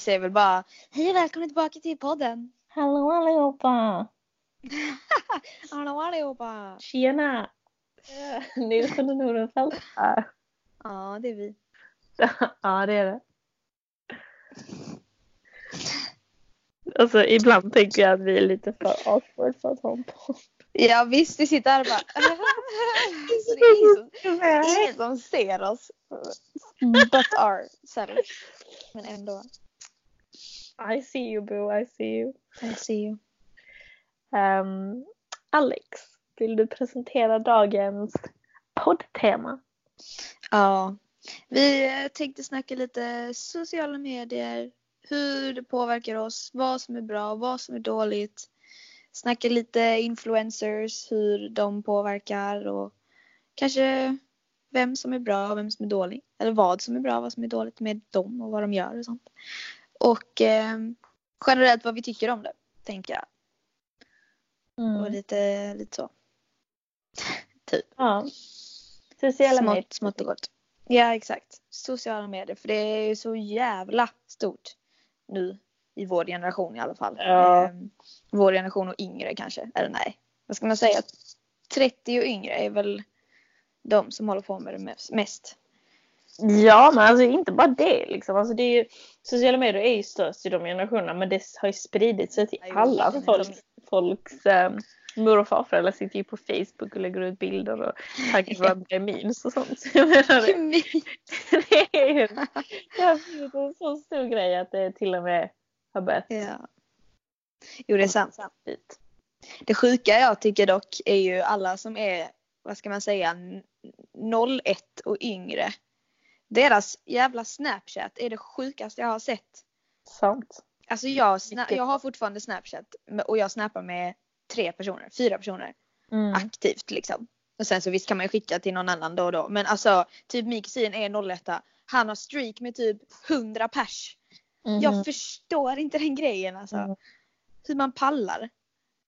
säger väl bara hej och välkomna tillbaka till podden. Hallå allihopa! Hallå allihopa! Tjena! Eh, Nilsson och Nordenfelt här. Ja, det är vi. Ja, det är det. Alltså ibland tänker jag att vi är lite för awkward för att ha en podd. Ja visst, vi sitter här och bara Så det är ingen som, ingen som ser oss. But ourselves. Men ändå. I see you boo, I see you. I see you. Ehm, Alex, vill du presentera dagens poddtema? Ja. Vi eh, tänkte snacka lite sociala medier. Hur det påverkar oss. Vad som är bra, vad som är dåligt. Snacka lite influencers, hur de påverkar och kanske vem som är bra och vem som är dålig. Eller vad som är bra och vad som är dåligt med dem och vad de gör och sånt. Och eh, generellt vad vi tycker om det, tänker jag. Och Mm. lite, lite så. typ. Ja. Sociala medier. Smått, smått och gott. Ja, exakt. Sociala medier. För det är ju så jävla stort nu i vår generation i alla fall. Ja. Ehm, vår generation och yngre kanske. Eller nej. Vad ska man säga? 30 och yngre är väl de som håller på med det mest. Ja, men alltså inte bara det liksom. Alltså, det är ju, sociala medier är ju störst i de generationerna men det har ju spridit sig till alla. Folk, folks um, mor och farföräldrar sitter ju på Facebook och lägger ut bilder och taggar varandra i memes och sånt. Så jag menar, det, det är ju en så stor grej att det till och med har börjat ja. Jo, det är sant. Det sjuka jag tycker dock är ju alla som är, vad ska man säga, n- 01 och yngre. Deras jävla Snapchat är det sjukaste jag har sett. Sant. Alltså jag, jag har fortfarande Snapchat och jag snappar med tre personer, fyra personer Mm. aktivt liksom. Och sen så visst kan man ju skicka till någon annan då och då. Men alltså typ min kusin är 01 Han har streak med typ 100 pers. Mhm. Jag förstår inte den grejen alltså. Mm. Hur man pallar.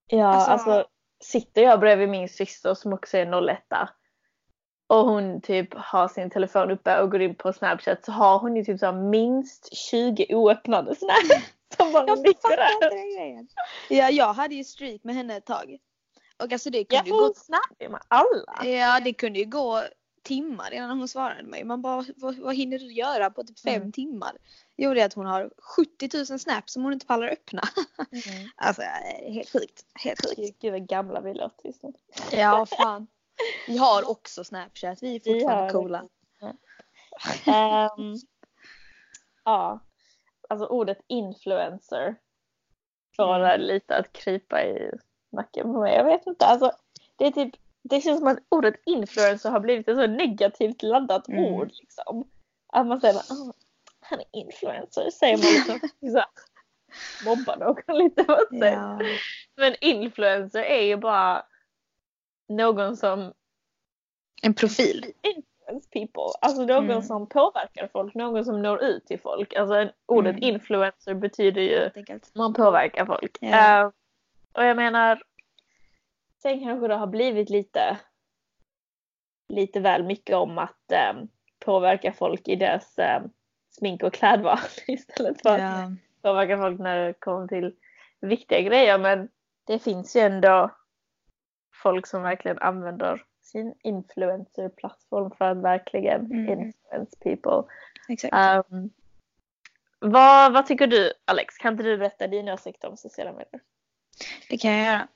Ja, Alltså- alltså, sitter jag bredvid min syster som också är 01 och hon typ har sin telefon uppe och går in på Snapchat så har hon ju typ så minst 20 oöppnade Snap som bara Jag fattar inte den grejen. Ja, jag hade ju streak med henne ett tag. Och alltså det Ja, kunde för ju gå, ju med alla. ja, det kunde ju gå timmar innan hon svarade mig. Man bara, vad, vad hinner du göra på typ fem Mm. timmar? Jo, det är att hon har 70 000 snaps som hon inte pallar öppna. Mm. Alltså, eh, helt sjukt. Helt sjukt. Gud vad gamla vi låter just nu. Ja, fan. Vi har också Snapchat. Vi är Vi fortfarande det. coola. Ehm, ja, alltså ordet influencer får Mm. lite att krypa i nacken på mig. Jag vet inte, alltså det är typ det känns som att ordet influencer har blivit ett så negativt laddat Mm. ord liksom. Att man säger oh, han är influencer, säger man liksom. mobbar någon lite. Vad Ja. Men influencer är ju bara någon som En profil. influence people. Alltså någon Mm. som påverkar folk, någon som når ut till folk. Alltså ordet Mm. influencer betyder ju enkelt. man påverkar folk. Ja. Eh, och jag menar, sen kanske det har blivit lite, lite väl mycket om att eh, påverka folk i deras eh, smink och klädval istället för att Ja. påverka folk när det kommer till viktiga grejer. Men det finns ju ändå folk som verkligen använder sin influencer-plattform för att verkligen Mm. influence people. Exakt. Um, vad, vad tycker du Alex? Kan inte du berätta din åsikt om sociala medier? Det kan jag göra.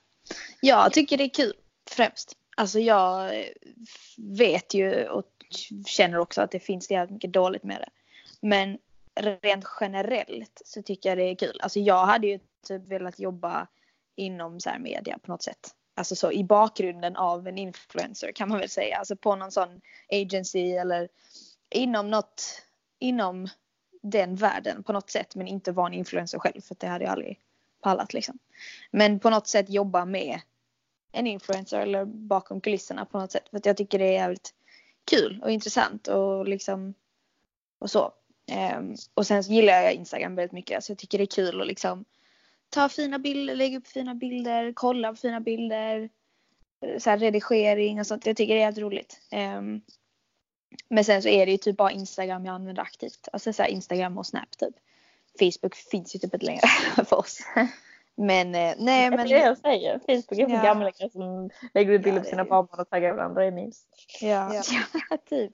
Jag tycker det är kul främst. Alltså jag eh, vet ju och känner också att det finns jävligt mycket dåligt med det. Men rent generellt så tycker jag det är kul. Alltså jag hade ju typ velat jobba inom så här media på något sätt. Alltså så i bakgrunden av en influencer kan man väl säga. Alltså på någon sån agency eller inom något, inom den världen på något sätt. Men inte vara en influencer själv för det hade jag aldrig pallat liksom. Men på något sätt jobba med en influencer eller bakom kulisserna på något sätt. För att jag tycker det är jävligt kul och intressant och liksom och så. Um, och sen så gillar jag Instagram väldigt mycket så jag tycker det är kul att liksom ta fina bilder, lägga upp fina bilder, kolla på fina bilder. eh, Så här redigering och sånt. Jag tycker det är helt roligt. Ehm, men sen så är det ju typ bara Instagram jag använder aktivt. Alltså så här Instagram och Snap typ. Facebook finns ju typ inte längre för oss. Men eh, nej men. Det är det jag säger. Facebook är för Ja. gamlingar som lägger ut bilder Ja, på sina barnbarn och taggar varandra i memes. Ja, ja. typ.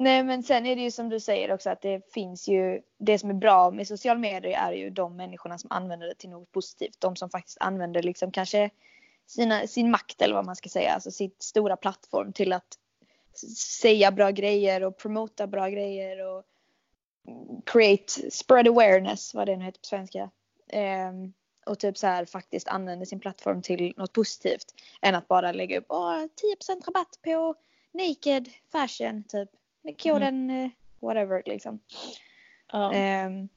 Nej men sen är det ju som du säger också att det finns ju det som är bra med sociala medier är ju de människorna som använder det till något positivt. De som faktiskt använder liksom kanske sina, sin makt eller vad man ska säga, alltså sitt stora plattform till att säga bra grejer och promota bra grejer och create, spread awareness, vad det nu heter på svenska. Um, och typ så här faktiskt använder sin plattform till något positivt. Än att bara lägga upp Åh, 10% rabatt på naked fashion typ. Med koden eh, whatever liksom. Ja. Ehm,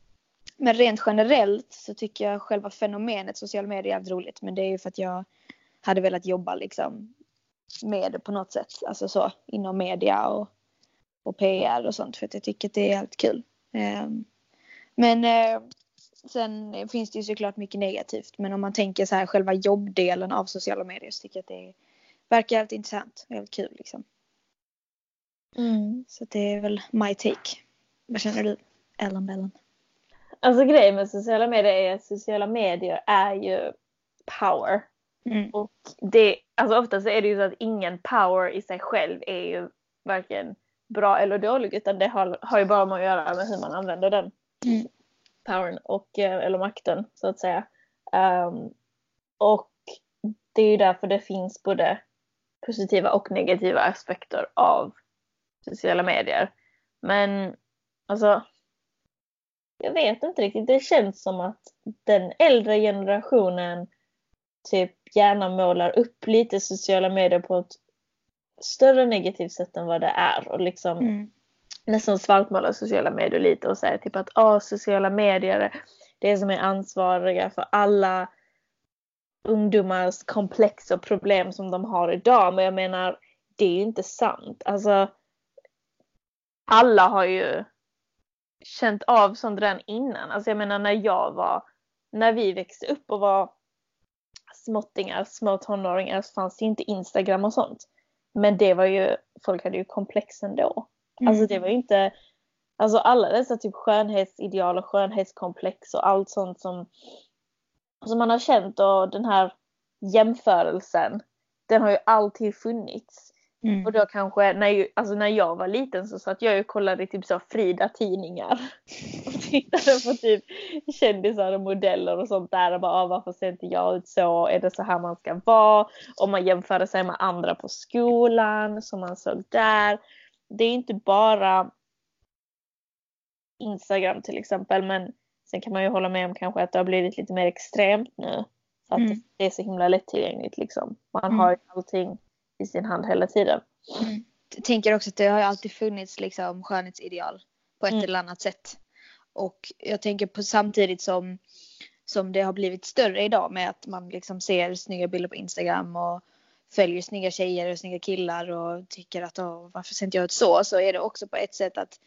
men rent generellt så tycker jag själva fenomenet sociala medier är jävligt roligt. Men det är ju för att jag hade velat jobba liksom med det på något sätt. Alltså så inom media och, och PR och sånt. För att jag tycker att det är jävligt kul. Ehm, men eh, sen finns det ju såklart mycket negativt. Men om man tänker så här själva jobbdelen av sociala medier så tycker jag att det verkar jävligt intressant. och Jävligt kul liksom. Mm. Så det är väl my take. Vad känner du? Ellen Bellen. Alltså grejen med sociala medier är att sociala medier är ju power. Mm. Och det, alltså ofta så är det ju så att ingen power i sig själv är ju varken bra eller dålig utan det har, har ju bara med att göra med hur man använder den Mm. powern och, eh, eller makten så att säga. Ehm, och det är ju därför det finns både positiva och negativa aspekter av sociala medier. Men alltså jag vet inte riktigt. Det känns som att den äldre generationen typ gärna målar upp lite sociala medier på ett större negativt sätt än vad det är och liksom Mm. nästan svartmålar sociala medier lite och säger typ att ah, sociala medier det är som är ansvariga för alla ungdomars komplex och problem som de har idag. Men jag menar, det är ju inte sant. Alltså, alla har ju känt av sånt redan innan. Alltså jag menar när jag var, när vi växte upp och var småttingar, små tonåringar så fanns det inte Instagram och sånt. Men det var ju, folk hade ju komplex ändå. Alltså det var ju inte, alltså alla dessa typ skönhetsideal och skönhetskomplex och allt sånt som, som man har känt och den här jämförelsen, den har ju alltid funnits. Mm. Och då kanske, när, alltså när jag var liten så satt jag och kollade typ så Frida-tidningar. Och tittade på typ kändisar och modeller och sånt där och bara ah, varför ser inte jag ut så? Är det så här man ska vara? Och man jämförde sig med andra på skolan som man såg där. Det är inte bara Instagram till exempel men sen kan man ju hålla med om kanske att det har blivit lite mer extremt nu. För att Mm. det är så himla lättillgängligt liksom. Man Mm. har ju allting i sin hand hela tiden. Mm. Jag tänker också att det har ju alltid funnits liksom skönhetsideal på ett Mm. eller annat sätt. Och jag tänker på samtidigt som, som det har blivit större idag med att man liksom ser snygga bilder på Instagram och följer snygga tjejer och snygga killar och tycker att Åh, varför ser inte jag ut så? Så är det också på ett sätt att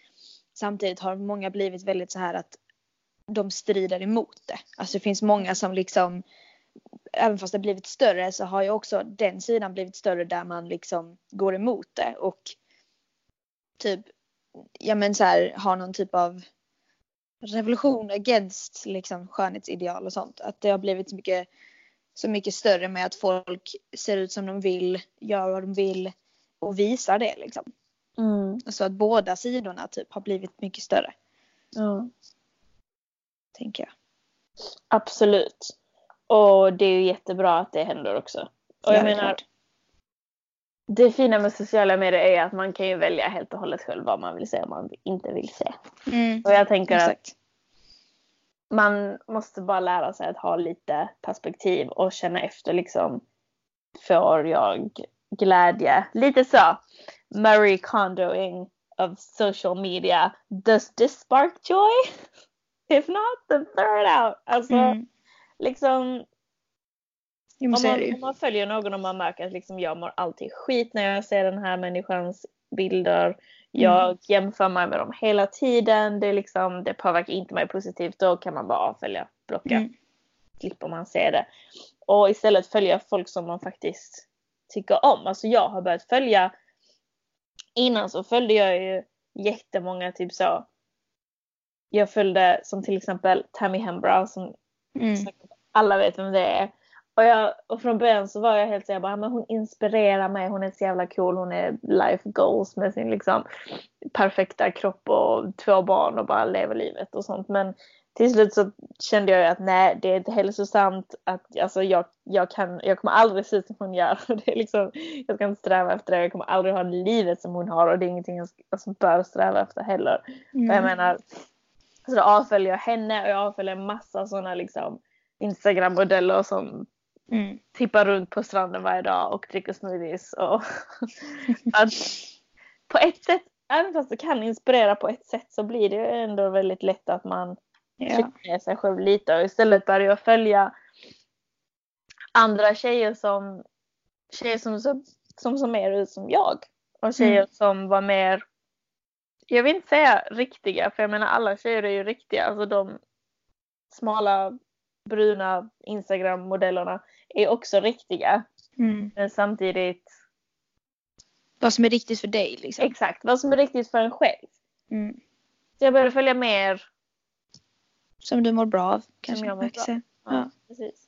samtidigt har många blivit väldigt så här att de strider emot det. Alltså det finns många som liksom även fast det blivit större så har ju också den sidan blivit större där man liksom går emot det och typ ja men så här har någon typ av revolution against liksom skönhetsideal och sånt. Att det har blivit så mycket, så mycket större med att folk ser ut som de vill, gör vad de vill och visar det liksom. Mm. Så att båda sidorna typ har blivit mycket större, Ja. tänker jag. Absolut. Och det är ju jättebra att det händer också. Och Ja, jag är menar, klart. det fina med sociala medier är att man kan ju välja helt och hållet själv vad man vill se och man inte vill se. Mm, Och jag tänker att exakt. man måste bara lära sig att ha lite perspektiv och känna efter liksom. Får jag glädje? Lite så. Marie Kondoing of social media. Does this spark joy? If not, then throw it out. Alltså Mm. Liksom om man, om man följer någon och man märker att liksom jag mår alltid skit när jag ser den här människans bilder. Jag Mm. jämför mig med dem hela tiden. Det, är liksom, det påverkar inte mig positivt. Då kan man bara avfölja, blocka. Mm. Slipper man se det. Och istället följa folk som man faktiskt tycker om. Alltså jag har börjat följa. Innan så följde jag ju jättemånga typ så jag följde som till exempel Tammy Hembrow som Mm. alla vet vem det är. Och, jag, och från början så var jag helt såhär bara, men hon inspirerar mig, hon är så jävla cool, hon är life goals med sin liksom perfekta kropp och två barn och bara lever livet och sånt. Men till slut så kände jag att nej, det är inte hälsosamt. Att, alltså, jag, jag, kan, jag kommer aldrig se ut som hon gör. Det är liksom, jag ska inte sträva efter det. Jag kommer aldrig ha livet som hon har och det är ingenting jag alltså, bör sträva efter heller. Mm. Jag menar, så då avföljer jag henne och jag avföljer en massa sådana liksom Instagram-modeller som Mm. tippar runt på stranden varje dag och dricker smoothies. Och att på ett sätt, även fast det kan inspirera på ett sätt så blir det ju ändå väldigt lätt att man Ja. trycker ner sig själv lite och istället börjar jag följa andra tjejer som tjejer som, som, som ser mer ut som jag. Och tjejer Mm. som var mer, jag vill inte säga riktiga för jag menar alla tjejer är ju riktiga. Alltså de smala bruna Instagram-modellerna är också riktiga. Mm. Men samtidigt Vad som är riktigt för dig liksom. exakt vad som är riktigt för en själv. Mm. Så jag började följa mer. Som du mår bra av. Kanske jag mår bra. Ja, Ja. precis.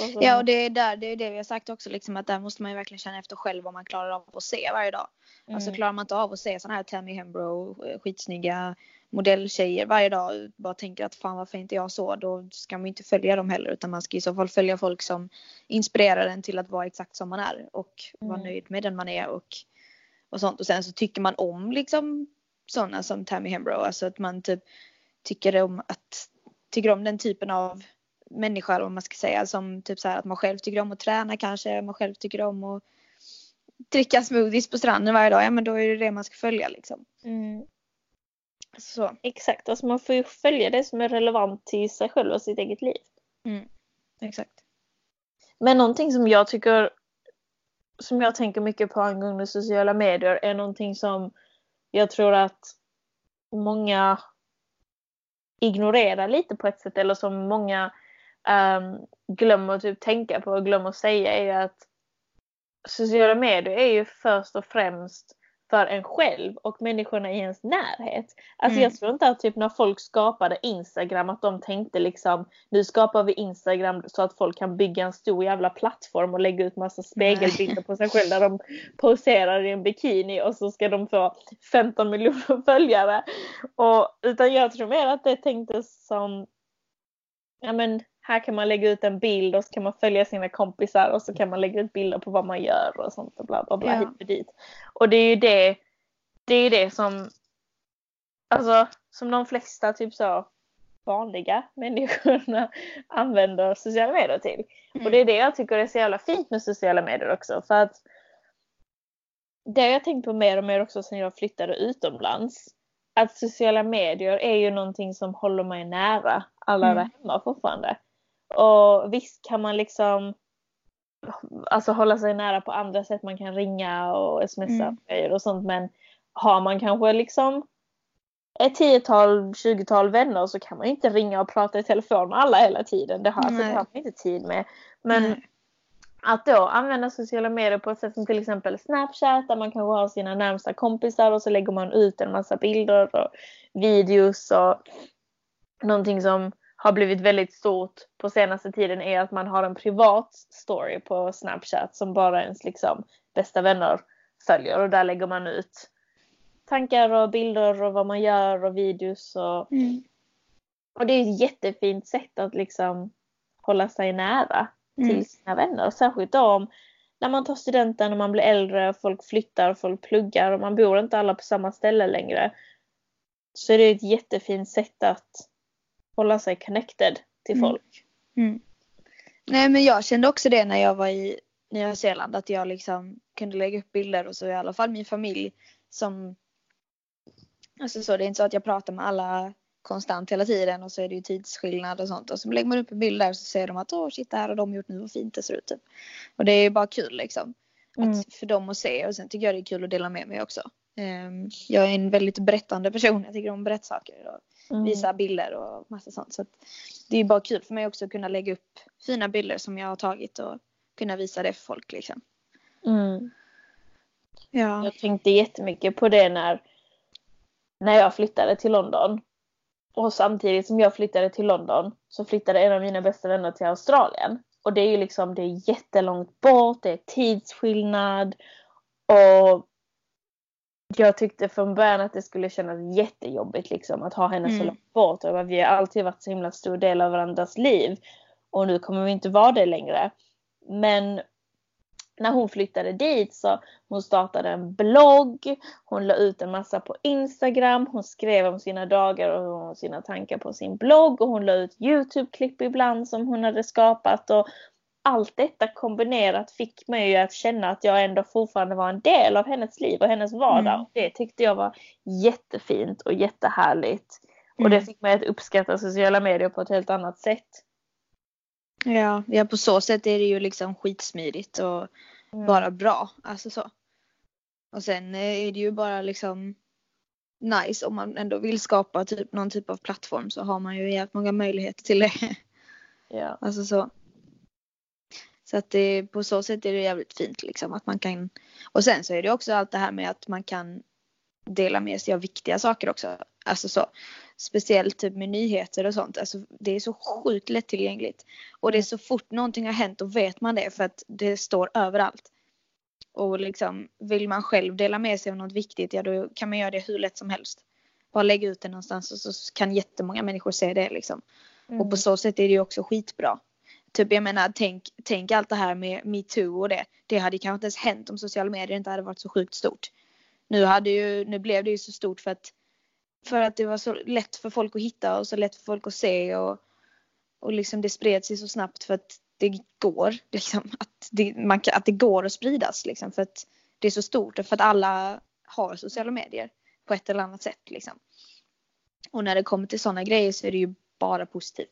Och Ja och det är där, det är det vi har sagt också liksom att där måste man ju verkligen känna efter själv vad man klarar av att se varje dag. Alltså Mm. klarar man inte av att se sådana här Tammy Hembrow eh, skitsnygga modelltjejer varje dag och bara tänker att fan varför inte jag så då ska man ju inte följa dem heller utan man ska i så fall följa folk som inspirerar en till att vara exakt som man är och vara Mm. nöjd med den man är och, och sånt och sen så tycker man om liksom sådana som Tammy Hembrow alltså att man typ tycker om att tycker om den typen av människa eller vad man ska säga som typ så här att man själv tycker om att träna kanske man själv tycker om att dricka smoothies på stranden varje dag ja men då är det det man ska följa liksom. Mm. Så. Exakt, alltså man får ju följa det som är relevant till sig själv och sitt eget liv. Mm. Exakt. Men någonting som jag tycker som jag tänker mycket på angående sociala medier är någonting som jag tror att många ignorerar lite på ett sätt eller som många ehm, glömmer typ tänka på och glömmer säga är ju att sociala medier är ju först och främst för en själv och människorna i ens närhet. Alltså Mm. jag tror inte att typ när folk skapade Instagram att de tänkte liksom nu skapar vi Instagram så att folk kan bygga en stor jävla plattform och lägga ut massa spegelbilder på sig själv där de poserar i en bikini och så ska de få 15 miljoner följare. Och, utan jag tror mer att det tänktes som ja men här kan man lägga ut en bild och så kan man följa sina kompisar och så kan man lägga ut bilder på vad man gör och sånt och bla bla bla Ja. hit och dit. Och det är ju det, det är det som, alltså som de flesta typ så vanliga människorna använder sociala medier till. Och det är det jag tycker är så jävla fint med sociala medier också för att det har jag tänkt på mer och mer också sen jag flyttade utomlands. Att sociala medier är ju någonting som håller mig nära alla Mm. där hemma fortfarande. Och visst kan man liksom alltså hålla sig nära på andra sätt. Man kan ringa och smsa Mm. och sånt. Men har man kanske liksom ett tiotal, tjugotal vänner så kan man ju inte ringa och prata i telefon med alla hela tiden. Det har, alltså, det har man inte tid med. Men Nej. att då använda sociala medier på ett sätt som till exempel Snapchat där man kanske har sina närmsta kompisar och så lägger man ut en massa bilder och videos och någonting som har blivit väldigt stort på senaste tiden är att man har en privat story på Snapchat som bara ens liksom bästa vänner följer och där lägger man ut tankar och bilder och vad man gör och videos och, Mm. och det är ett jättefint sätt att liksom hålla sig nära Mm. till sina vänner. Särskilt då om när man tar studenten och man blir äldre, folk flyttar, folk pluggar och man bor inte alla på samma ställe längre. Så är det ett jättefint sätt att hålla sig connected till Mm. folk. Mm. Nej men jag kände också det när jag var i Nya Zeeland att jag liksom kunde lägga upp bilder och så i alla fall min familj som Alltså så det är inte så att jag pratar med alla konstant hela tiden och så är det ju tidsskillnad och sånt och så lägger man upp en bild där och så ser de att åh shit det här har de gjort nu vad fint det ser ut typ. Och det är ju bara kul liksom. Mm. Att, för dem att se och sen tycker jag det är kul att dela med mig också. Ehm, jag är en väldigt berättande person. Jag tycker om att berätta saker och Mm. visa bilder och massa sånt. Så det är bara kul för mig också att kunna lägga upp fina bilder som jag har tagit och kunna visa det för folk liksom. Mm. Ja. Jag tänkte jättemycket på det när, när jag flyttade till London. och samtidigt som jag flyttade till London så flyttade en av mina bästa vänner till Australien. Och det är ju liksom, det är jättelångt bort, det är tidsskillnad. Och jag tyckte från början att det skulle kännas jättejobbigt liksom att ha henne mm. så långt bort. Och vi har alltid varit så himla stor del av varandras liv. Och nu kommer vi inte vara det längre. Men när hon flyttade dit så hon startade en blogg, hon la ut en massa på Instagram, hon skrev om sina dagar och sina tankar på sin blogg och hon la ut Youtube-klipp ibland som hon hade skapat och allt detta kombinerat fick mig att känna att jag ändå fortfarande var en del av hennes liv och hennes vardag. Mm. Det tyckte jag var jättefint och jättehärligt. Mm. Och det mm. fick mig att uppskatta sociala medier på ett helt annat sätt. Ja, ja på så sätt är det ju liksom skitsmidigt och mm. bara bra. Alltså så. Och sen är det ju bara liksom nice om man ändå vill skapa typ någon typ av plattform så har man ju jävligt många möjligheter till det. Ja. Alltså så. Så att det, på så sätt är det jävligt fint liksom att man kan. Och sen så är det också allt det här med att man kan dela med sig av viktiga saker också. Alltså så. Speciellt typ med nyheter och sånt. Alltså det är så sjukt lättillgängligt. Och det är så fort någonting har hänt då vet man det för att det står överallt. Och liksom vill man själv dela med sig av något viktigt ja då kan man göra det hur lätt som helst. Bara lägga ut det någonstans och så kan jättemånga människor se det liksom. Mm. Och på mm. så sätt är det ju också skitbra. Typ jag menar tänk, tänk allt det här med metoo och det. Det hade kanske inte ens hänt om sociala medier inte hade varit så sjukt stort. Nu, hade ju, nu blev det ju så stort för att, för att det var så lätt för folk att hitta och så lätt för folk att se och, och liksom det spred sig så snabbt för att det går. Liksom, att, det, man, att det går att spridas liksom, för att det är så stort och för att alla har sociala medier på ett eller annat sätt. Liksom. Och när det kommer till sådana grejer så är det ju bara positivt.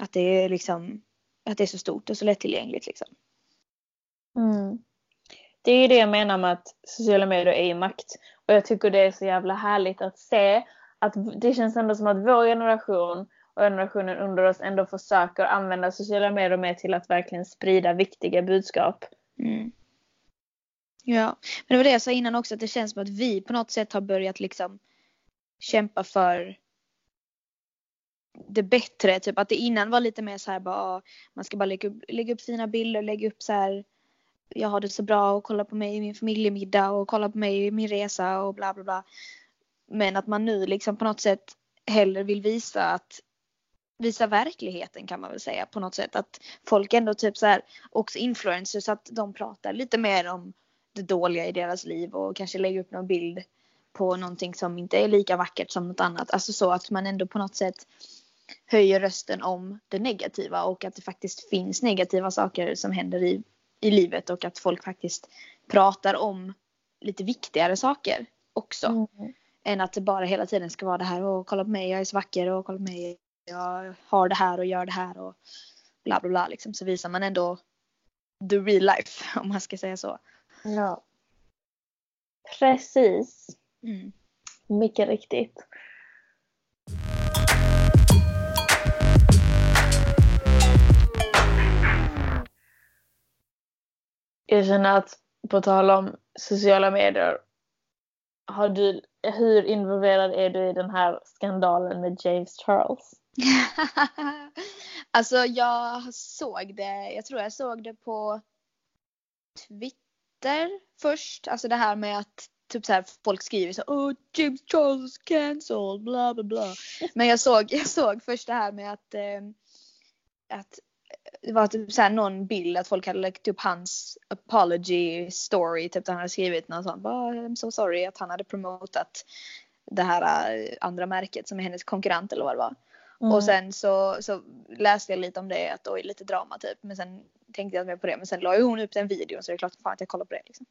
Att det är liksom att det är så stort och så lättillgängligt liksom. Mm. Det är ju det jag menar med att sociala medier är makt. Och jag tycker det är så jävla härligt att se att det känns ändå som att vår generation och generationen under oss ändå försöker använda sociala medier mer till att verkligen sprida viktiga budskap. Mm. Ja, men det var det jag sa innan också att det känns som att vi på något sätt har börjat liksom kämpa för det bättre. Typ att det innan var lite mer så här bara ah, man ska bara lägga upp, lägga upp fina bilder, lägga upp så här jag har det så bra och kolla på mig i min familjemiddag och kolla på mig i min resa och bla bla bla. Men att man nu liksom på något sätt hellre vill visa att visa verkligheten kan man väl säga på något sätt. Att folk ändå typ så här också influencers att de pratar lite mer om det dåliga i deras liv och kanske lägger upp någon bild på någonting som inte är lika vackert som något annat. Alltså så att man ändå på något sätt höjer rösten om det negativa och att det faktiskt finns negativa saker som händer i, i livet och att folk faktiskt pratar om lite viktigare saker också. Mm. Än att det bara hela tiden ska vara det här och kolla på mig, jag är så vacker och kolla på mig, jag har det här och gör det här och bla bla bla liksom. Så visar man ändå the real life om man ska säga så. Ja. Precis. Mm. Mycket riktigt. Jag känner att på tal om sociala medier. Har du, hur involverad är du i den här skandalen med James Charles? alltså jag såg det, jag tror jag såg det på Twitter först. Alltså det här med att typ så här, folk skriver så oh James Charles cancelled bla bla bla. Men jag såg, jag såg först det här med att, eh, att det var typ så någon bild att folk hade lagt upp hans apology story typ där han hade skrivit något sånt. Oh, I'm so sorry att han hade promotat det här eh, andra märket som är hennes konkurrent eller vad det var. Mm. Och sen så, så läste jag lite om det att oj lite drama typ. Men sen tänkte jag mer på det. Men sen la ju hon upp den videon så det är klart fan att jag kollar på det liksom.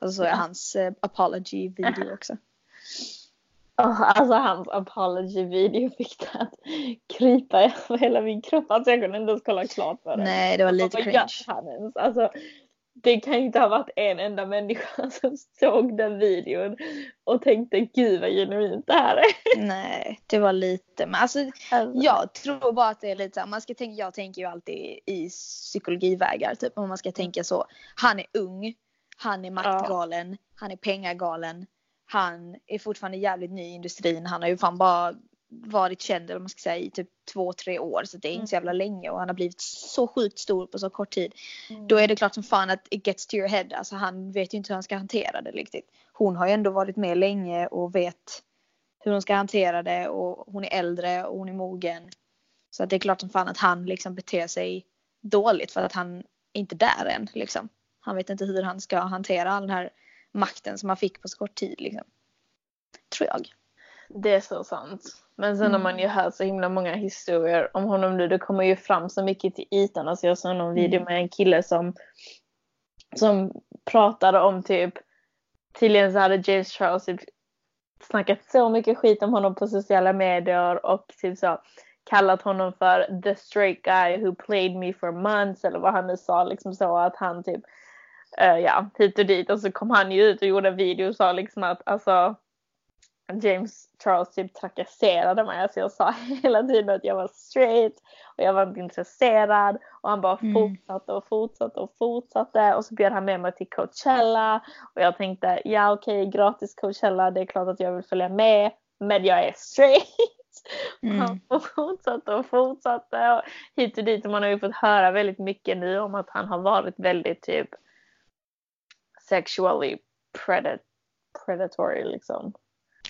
och så såg jag hans uh, apology video också. Oh, alltså hans apology video fick det att krypa över hela min kropp. Alltså jag kunde inte ens kolla klart på det. Nej det var lite alltså, cringe. Alltså, det kan ju inte ha varit en enda människa som såg den videon och tänkte gud vad genuint det här är. Nej, det var lite, men alltså, alltså. jag tror bara att det är lite så man ska tänka, jag tänker ju alltid i psykologivägar typ om man ska tänka så. Han är ung, han är maktgalen, ja. han är pengagalen, han är fortfarande jävligt ny i industrin. Han har ju fan bara varit känd eller man ska säga i typ två, tre år så det är inte så jävla länge och han har blivit så sjukt stor på så kort tid. Mm. Då är det klart som fan att it gets to your head. Alltså han vet ju inte hur han ska hantera det riktigt. Hon har ju ändå varit med länge och vet hur hon ska hantera det och hon är äldre och hon är mogen. Så att det är klart som fan att han liksom beter sig dåligt för att han är inte där än liksom. Han vet inte hur han ska hantera all den här makten som han fick på så kort tid liksom. Tror jag. Det är så sant. Men sen mm. har man ju hört så himla många historier om honom nu. Det kommer ju fram så mycket till ytan. Alltså jag såg någon video mm. med en kille som, som pratade om typ Tydligen så hade James Charles typ snackat så mycket skit om honom på sociala medier och typ så kallat honom för the straight guy who played me for months eller vad han nu sa liksom så att han typ uh, ja hit och dit och så kom han ju ut och gjorde en video och sa liksom att alltså James Charles typ trakasserade mig. Alltså jag sa hela tiden att jag var straight och jag var inte intresserad och han bara mm. fortsatte och fortsatte och fortsatte och så bjöd han med mig till Coachella och jag tänkte ja okej okay, gratis Coachella det är klart att jag vill följa med men jag är straight. Mm. Han fortsatte och fortsatte och hit och dit och man har ju fått höra väldigt mycket nu om att han har varit väldigt typ sexually predat predatory liksom.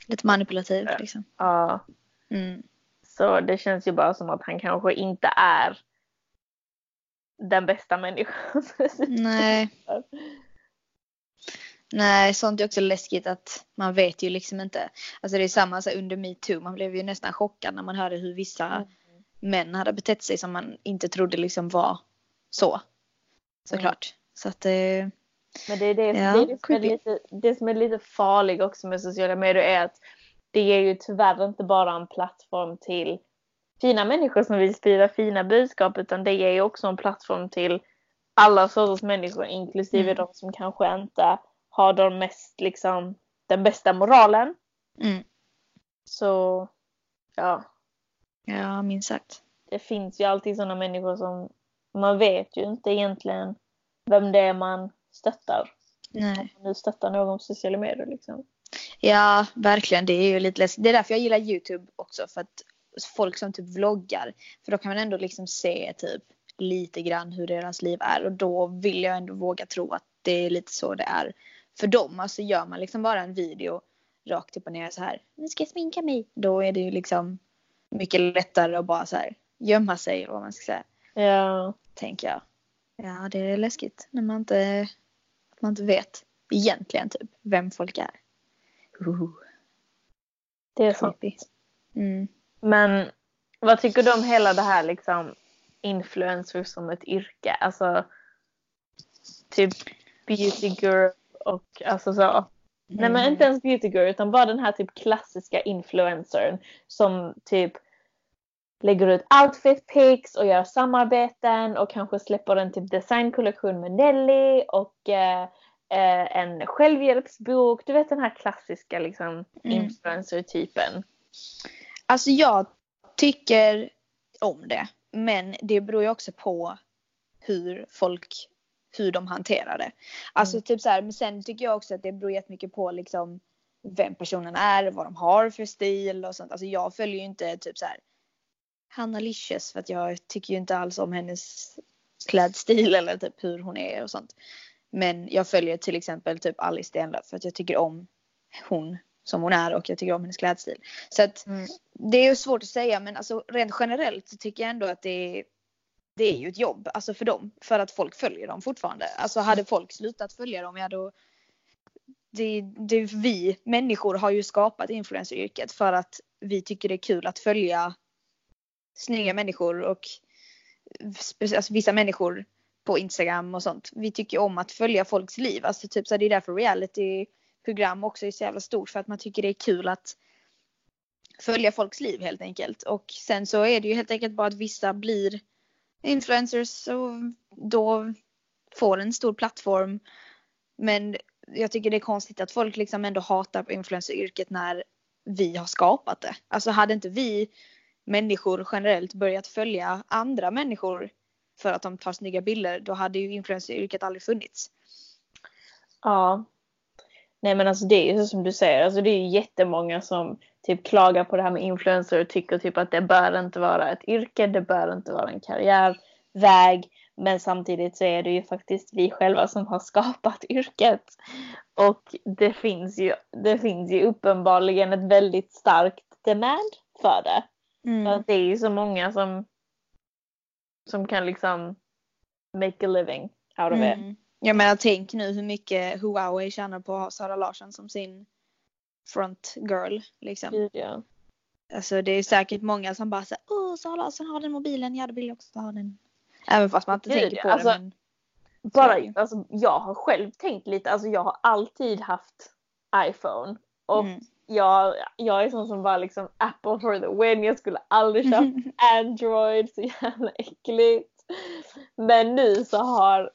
Lite manipulativ liksom. Ja. Mm. Så det känns ju bara som att han kanske inte är den bästa människan. Nej. Nej, sånt är också läskigt att man vet ju liksom inte. Alltså det är samma så under metoo, man blev ju nästan chockad när man hörde hur vissa mm. män hade betett sig som man inte trodde liksom var så. Såklart. Mm. Så att eh, men det är det, ja, det, är det, som är lite, det som är lite farligt också med sociala medier är att det är ju tyvärr inte bara en plattform till fina människor som vill sprida fina budskap utan det är ju också en plattform till alla sorters människor inklusive mm. de som kanske inte har de mest liksom den bästa moralen. Mm. Så ja. Ja, minst sagt. Det finns ju alltid sådana människor som man vet ju inte egentligen vem det är man stöttar. Nej. Nu stöttar någon på sociala medier liksom. Ja, verkligen. Det är ju lite läskigt. Det är därför jag gillar Youtube också. För att folk som typ vloggar. För då kan man ändå liksom se typ lite grann hur deras liv är. Och då vill jag ändå våga tro att det är lite så det är för dem. Alltså gör man liksom bara en video rakt upp och ner så här. Nu ska jag sminka mig. Då är det ju liksom mycket lättare att bara så här gömma sig vad man ska säga. Ja. Tänker jag. Ja, det är läskigt när man inte, man inte vet egentligen typ vem folk är. Uh. Det är sant. Mm. Men vad tycker du om hela det här liksom influencers som ett yrke? Alltså typ beauty girl och alltså så. Mm. Nej men inte ens beauty girl utan bara den här typ klassiska influencern som typ lägger ut outfit pics och gör samarbeten och kanske släpper en typ designkollektion med Nelly och eh, eh, en självhjälpsbok. Du vet den här klassiska liksom mm. influencer-typen. Alltså jag tycker om det. Men det beror ju också på hur folk, hur de hanterar det. Alltså mm. typ så här, men sen tycker jag också att det beror jättemycket på liksom vem personen är, vad de har för stil och sånt. Alltså jag följer ju inte typ så här Hanna Licious för att jag tycker ju inte alls om hennes klädstil eller typ hur hon är och sånt. Men jag följer till exempel typ Alice Stenlöf för att jag tycker om hon som hon är och jag tycker om hennes klädstil. Så att mm. det är ju svårt att säga men alltså rent generellt så tycker jag ändå att det är det är ju ett jobb alltså för dem för att folk följer dem fortfarande. Alltså hade folk slutat följa dem ja då det, det, vi människor har ju skapat influenceryrket för att vi tycker det är kul att följa snygga människor och alltså, vissa människor på Instagram och sånt. Vi tycker om att följa folks liv. Alltså typ så det är därför realityprogram också är så jävla stort för att man tycker det är kul att följa folks liv helt enkelt. Och sen så är det ju helt enkelt bara att vissa blir influencers och då får en stor plattform. Men jag tycker det är konstigt att folk liksom ändå hatar på influenceryrket när vi har skapat det. Alltså hade inte vi människor generellt börjat följa andra människor för att de tar snygga bilder, då hade ju influenceryrket aldrig funnits. Ja. Nej men alltså det är ju så som du säger, alltså det är ju jättemånga som typ klagar på det här med influencer och tycker typ att det bör inte vara ett yrke, det bör inte vara en karriärväg. Men samtidigt så är det ju faktiskt vi själva som har skapat yrket. Och det finns ju, det finns ju uppenbarligen ett väldigt starkt demand för det. Mm. För att det är ju så många som, som kan liksom make a living out of mm. it. Jag menar tänk nu hur mycket Huawei tjänar på att ha Sara Larsson som sin front girl. Liksom. Ja. Alltså det är säkert många som bara säger åh Sara Larsson har den mobilen, jag vill också ha den. Även fast man inte Gud, tänker på alltså, det. Men... Bara, alltså, jag har själv tänkt lite, alltså jag har alltid haft iPhone. Och mm. Jag, jag är sån som bara liksom Apple for the win. Jag skulle aldrig köpa Android, så jävla äckligt. Men nu så har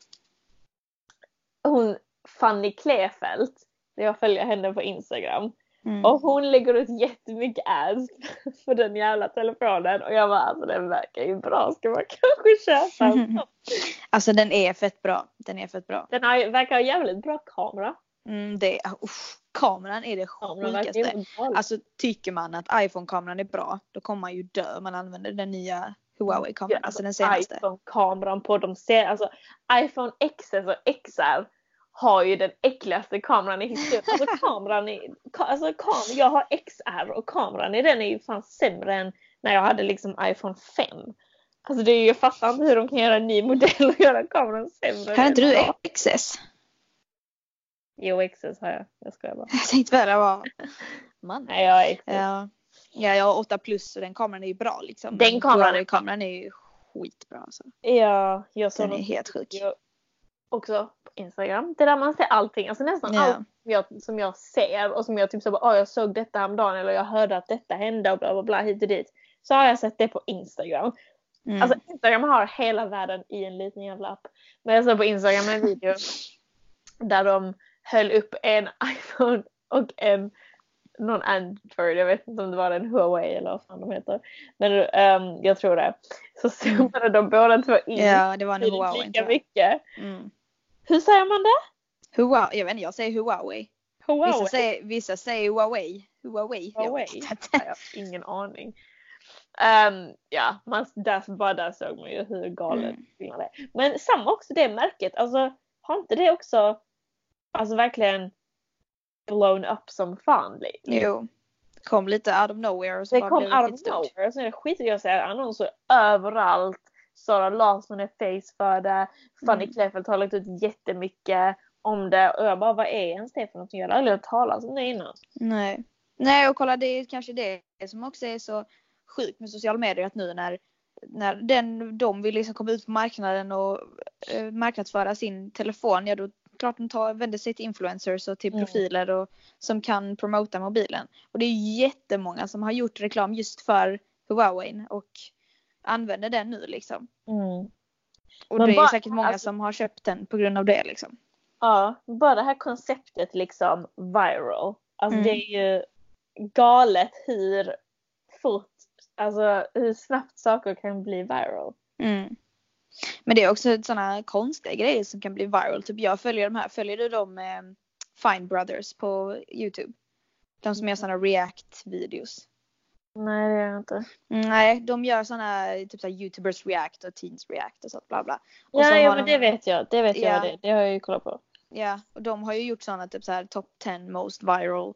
hon Fanny Klefelt, jag följer henne på Instagram. Mm. Och hon lägger ut jättemycket ads på den jävla telefonen och jag bara alltså den verkar ju bra, ska man kanske köpa en Alltså den är fett bra. Den är fett bra. Den har, verkar ha jävligt bra kamera. Mm, det, usch, kameran är det sjukaste. Alltså tycker man att iPhone-kameran är bra då kommer man ju dö om man använder den nya Huawei-kameran. Ja, alltså, alltså den senaste. iPhone-kameran på de ser, alltså iPhone XS och XR har ju den äckligaste kameran i historien. Alltså kameran är, alltså kam, jag har XR och kameran i den är ju fan sämre än när jag hade liksom iPhone 5. Alltså det är ju, jag fattar inte hur de kan göra en ny modell och göra kameran sämre. Har inte du XS? Jo XS har jag, jag skojar bara. Jag tänkte väl vara man. Nej jag har XS. Ja. ja jag har 8 plus och den kameran är ju bra liksom. Den kameran, kameran är ju skitbra alltså. Ja, jag såg Den är helt sjuk. Också Instagram. Det där man ser allting, alltså nästan yeah. allt som jag, som jag ser och som jag typ så bara, oh, jag såg detta häromdagen eller jag hörde att detta hände och bla bla bla hit och dit. Så har jag sett det på Instagram. Mm. Alltså Instagram har hela världen i en liten jävla app. Men jag såg på Instagram en video där de höll upp en iPhone och en någon Android, jag vet inte om det var en Huawei eller vad fan de heter. Men um, jag tror det. Så zoomade mm. de båda två in ja, det var en Huawei, lika mycket. Mm. Hur säger man det? Huawei, jag vet inte, jag säger Huawei. Huawei. Vissa säger, vissa säger Huawei. Huawei. Huawei. Jag, har ingen aning. Um, ja, man, där, bara där såg man ju hur galet mm. det. Men samma också det märket, alltså har inte det också alltså verkligen blown up som fan? Liksom? Jo. Kom lite out of nowhere. Och så det kom out of nowhere. Så är det skit jag säger annonser överallt. Sara Larsson är face för det. Fanny mm. Kleffelt har lagt ut jättemycket om det och jag bara vad är ens det för något? Jag har aldrig hört talas om det innan. Nej. Nej och kolla det är kanske det som också är så sjukt med sociala medier att nu när, när den, de vill liksom komma ut på marknaden och eh, marknadsföra sin telefon, ja då klart de tar, vänder sig till influencers och till mm. profiler och, som kan promota mobilen. Och det är jättemånga som har gjort reklam just för Huawei och använder den nu liksom. Mm. Och Men det är säkert många alltså, som har köpt den på grund av det liksom. Ja, bara det här konceptet liksom viral. Alltså mm. det är ju galet hur fort, alltså hur snabbt saker kan bli viral. Mm. Men det är också sådana konstiga grejer som kan bli viral. Typ jag följer de här, följer du de eh, Fine Brothers på Youtube? De som gör sådana react-videos. Nej det gör jag inte. Nej, de gör sådana typ så Youtubers react och teens react och sånt bla bla. Och ja, ja men de... det vet jag. Det vet ja. jag. Det, det har jag ju kollat på. Ja, och de har ju gjort sådana typ så här top 10 most viral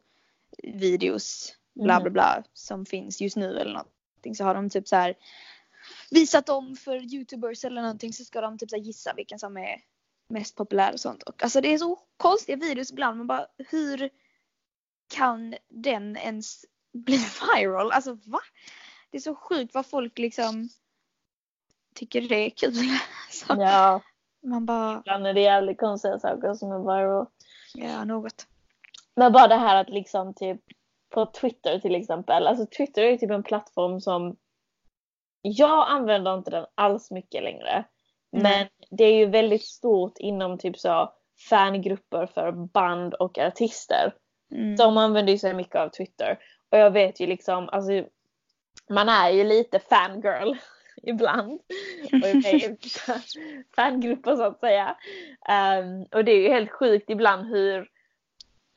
videos bla mm. bla bla som finns just nu eller någonting. Så har de typ så här visat dem för youtubers eller någonting så ska de typ så gissa vilken som är mest populär och sånt. Och alltså det är så konstiga videos ibland. Man bara hur kan den ens bli viral? Alltså va? Det är så sjukt vad folk liksom tycker det är kul. Så ja. Man bara... Ibland är det jävligt konstiga saker som är viral. Ja, något. Men bara det här att liksom typ på Twitter till exempel. Alltså Twitter är typ en plattform som jag använder inte den alls mycket längre. Mm. Men det är ju väldigt stort inom typ så fangrupper för band och artister. Mm. De använder ju så mycket av Twitter. Och jag vet ju liksom, alltså man är ju lite fangirl ibland. Och fangrupper så att säga. Um, och det är ju helt sjukt ibland hur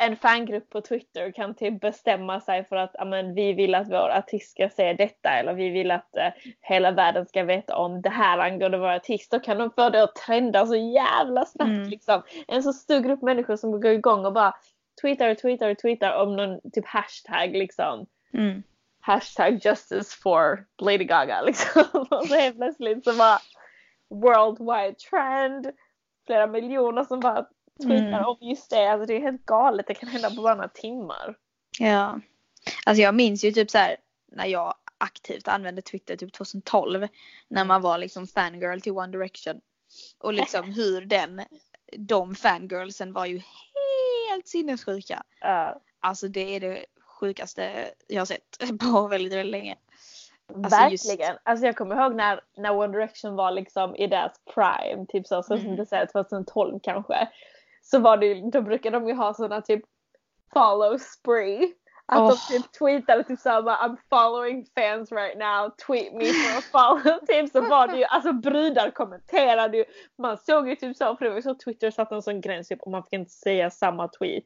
en fangrupp på Twitter kan typ bestämma sig för att amen, vi vill att vår artist ska se detta eller vi vill att uh, hela världen ska veta om det här angående vår artist. Då kan de få det att trenda så jävla snabbt mm. liksom. En så stor grupp människor som går igång och bara tweetar och tweetar och tweetar om någon typ hashtag liksom. Mm. Hashtag justice for Lady Gaga liksom. och så helt plötsligt så bara worldwide trend. Flera miljoner som bara tweetar mm. om just det. Alltså det är helt galet. Det kan hända på bara några timmar. Ja. Alltså jag minns ju typ så här när jag aktivt använde Twitter typ 2012. När man var liksom fangirl till One Direction. Och liksom hur den, de fangirlsen var ju helt sinnessjuka. Uh. Alltså det är det sjukaste jag har sett på väldigt, väldigt länge. Alltså Verkligen. Just... Alltså jag kommer ihåg när, när One Direction var liksom i deras prime, typ så, så mm. som du säger 2012 kanske så var det då brukar de ju ha sådana typ follow spree. Att oh. de typ tweetade typ såhär I'm following fans right now, tweet me for a follow. typ så var det ju, alltså brudar kommenterade ju. Man såg ju typ så, för det var ju så Twitter satte en sån gräns typ och man fick inte säga samma tweet.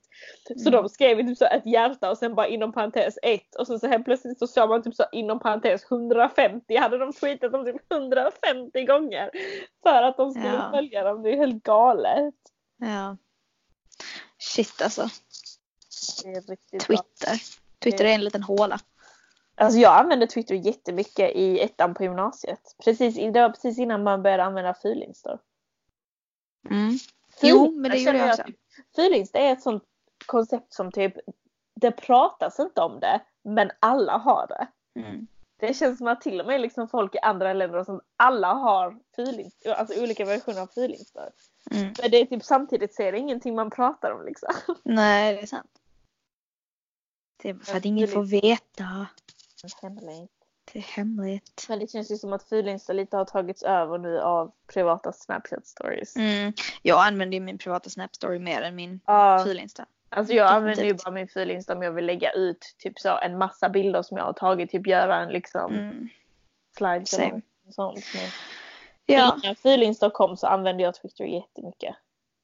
Så mm. de skrev ju typ så ett hjärta och sen bara inom parentes ett och sen så helt plötsligt så såg man typ så inom parentes 150 hade de tweetat om typ 150 gånger. För att de skulle ja. följa dem, det är helt galet. Ja. Shit alltså. Twitter. Bra. Twitter är en liten håla. Alltså jag använde Twitter jättemycket i ettan på gymnasiet. Precis, det var precis innan man började använda Fylinstor. Mm. Jo, men det gjorde jag också. Fylinsta är ett sånt koncept som typ, det pratas inte om det, men alla har det. Mm. Det känns som att till och med liksom folk i andra länder som alla har fylinsta, alltså olika versioner av Fylinstor. Mm. Men det är typ samtidigt så är det ingenting man pratar om liksom. Nej, det är sant. Det är för att ingen får veta. Hemligt. Det är hemligt. Men det känns ju som att Fylinsta lite har tagits över nu av privata Snapchat stories. Mm. Jag använder ju min privata Snap story mer än min ja. Fylinsta. Alltså jag använder ju bara min Fylinsta om jag vill lägga ut typ så en massa bilder som jag har tagit. Typ göra en liksom mm. slide eller sånt. Men... Ja. Innan Fylinsta kom så använde jag Twitter jättemycket.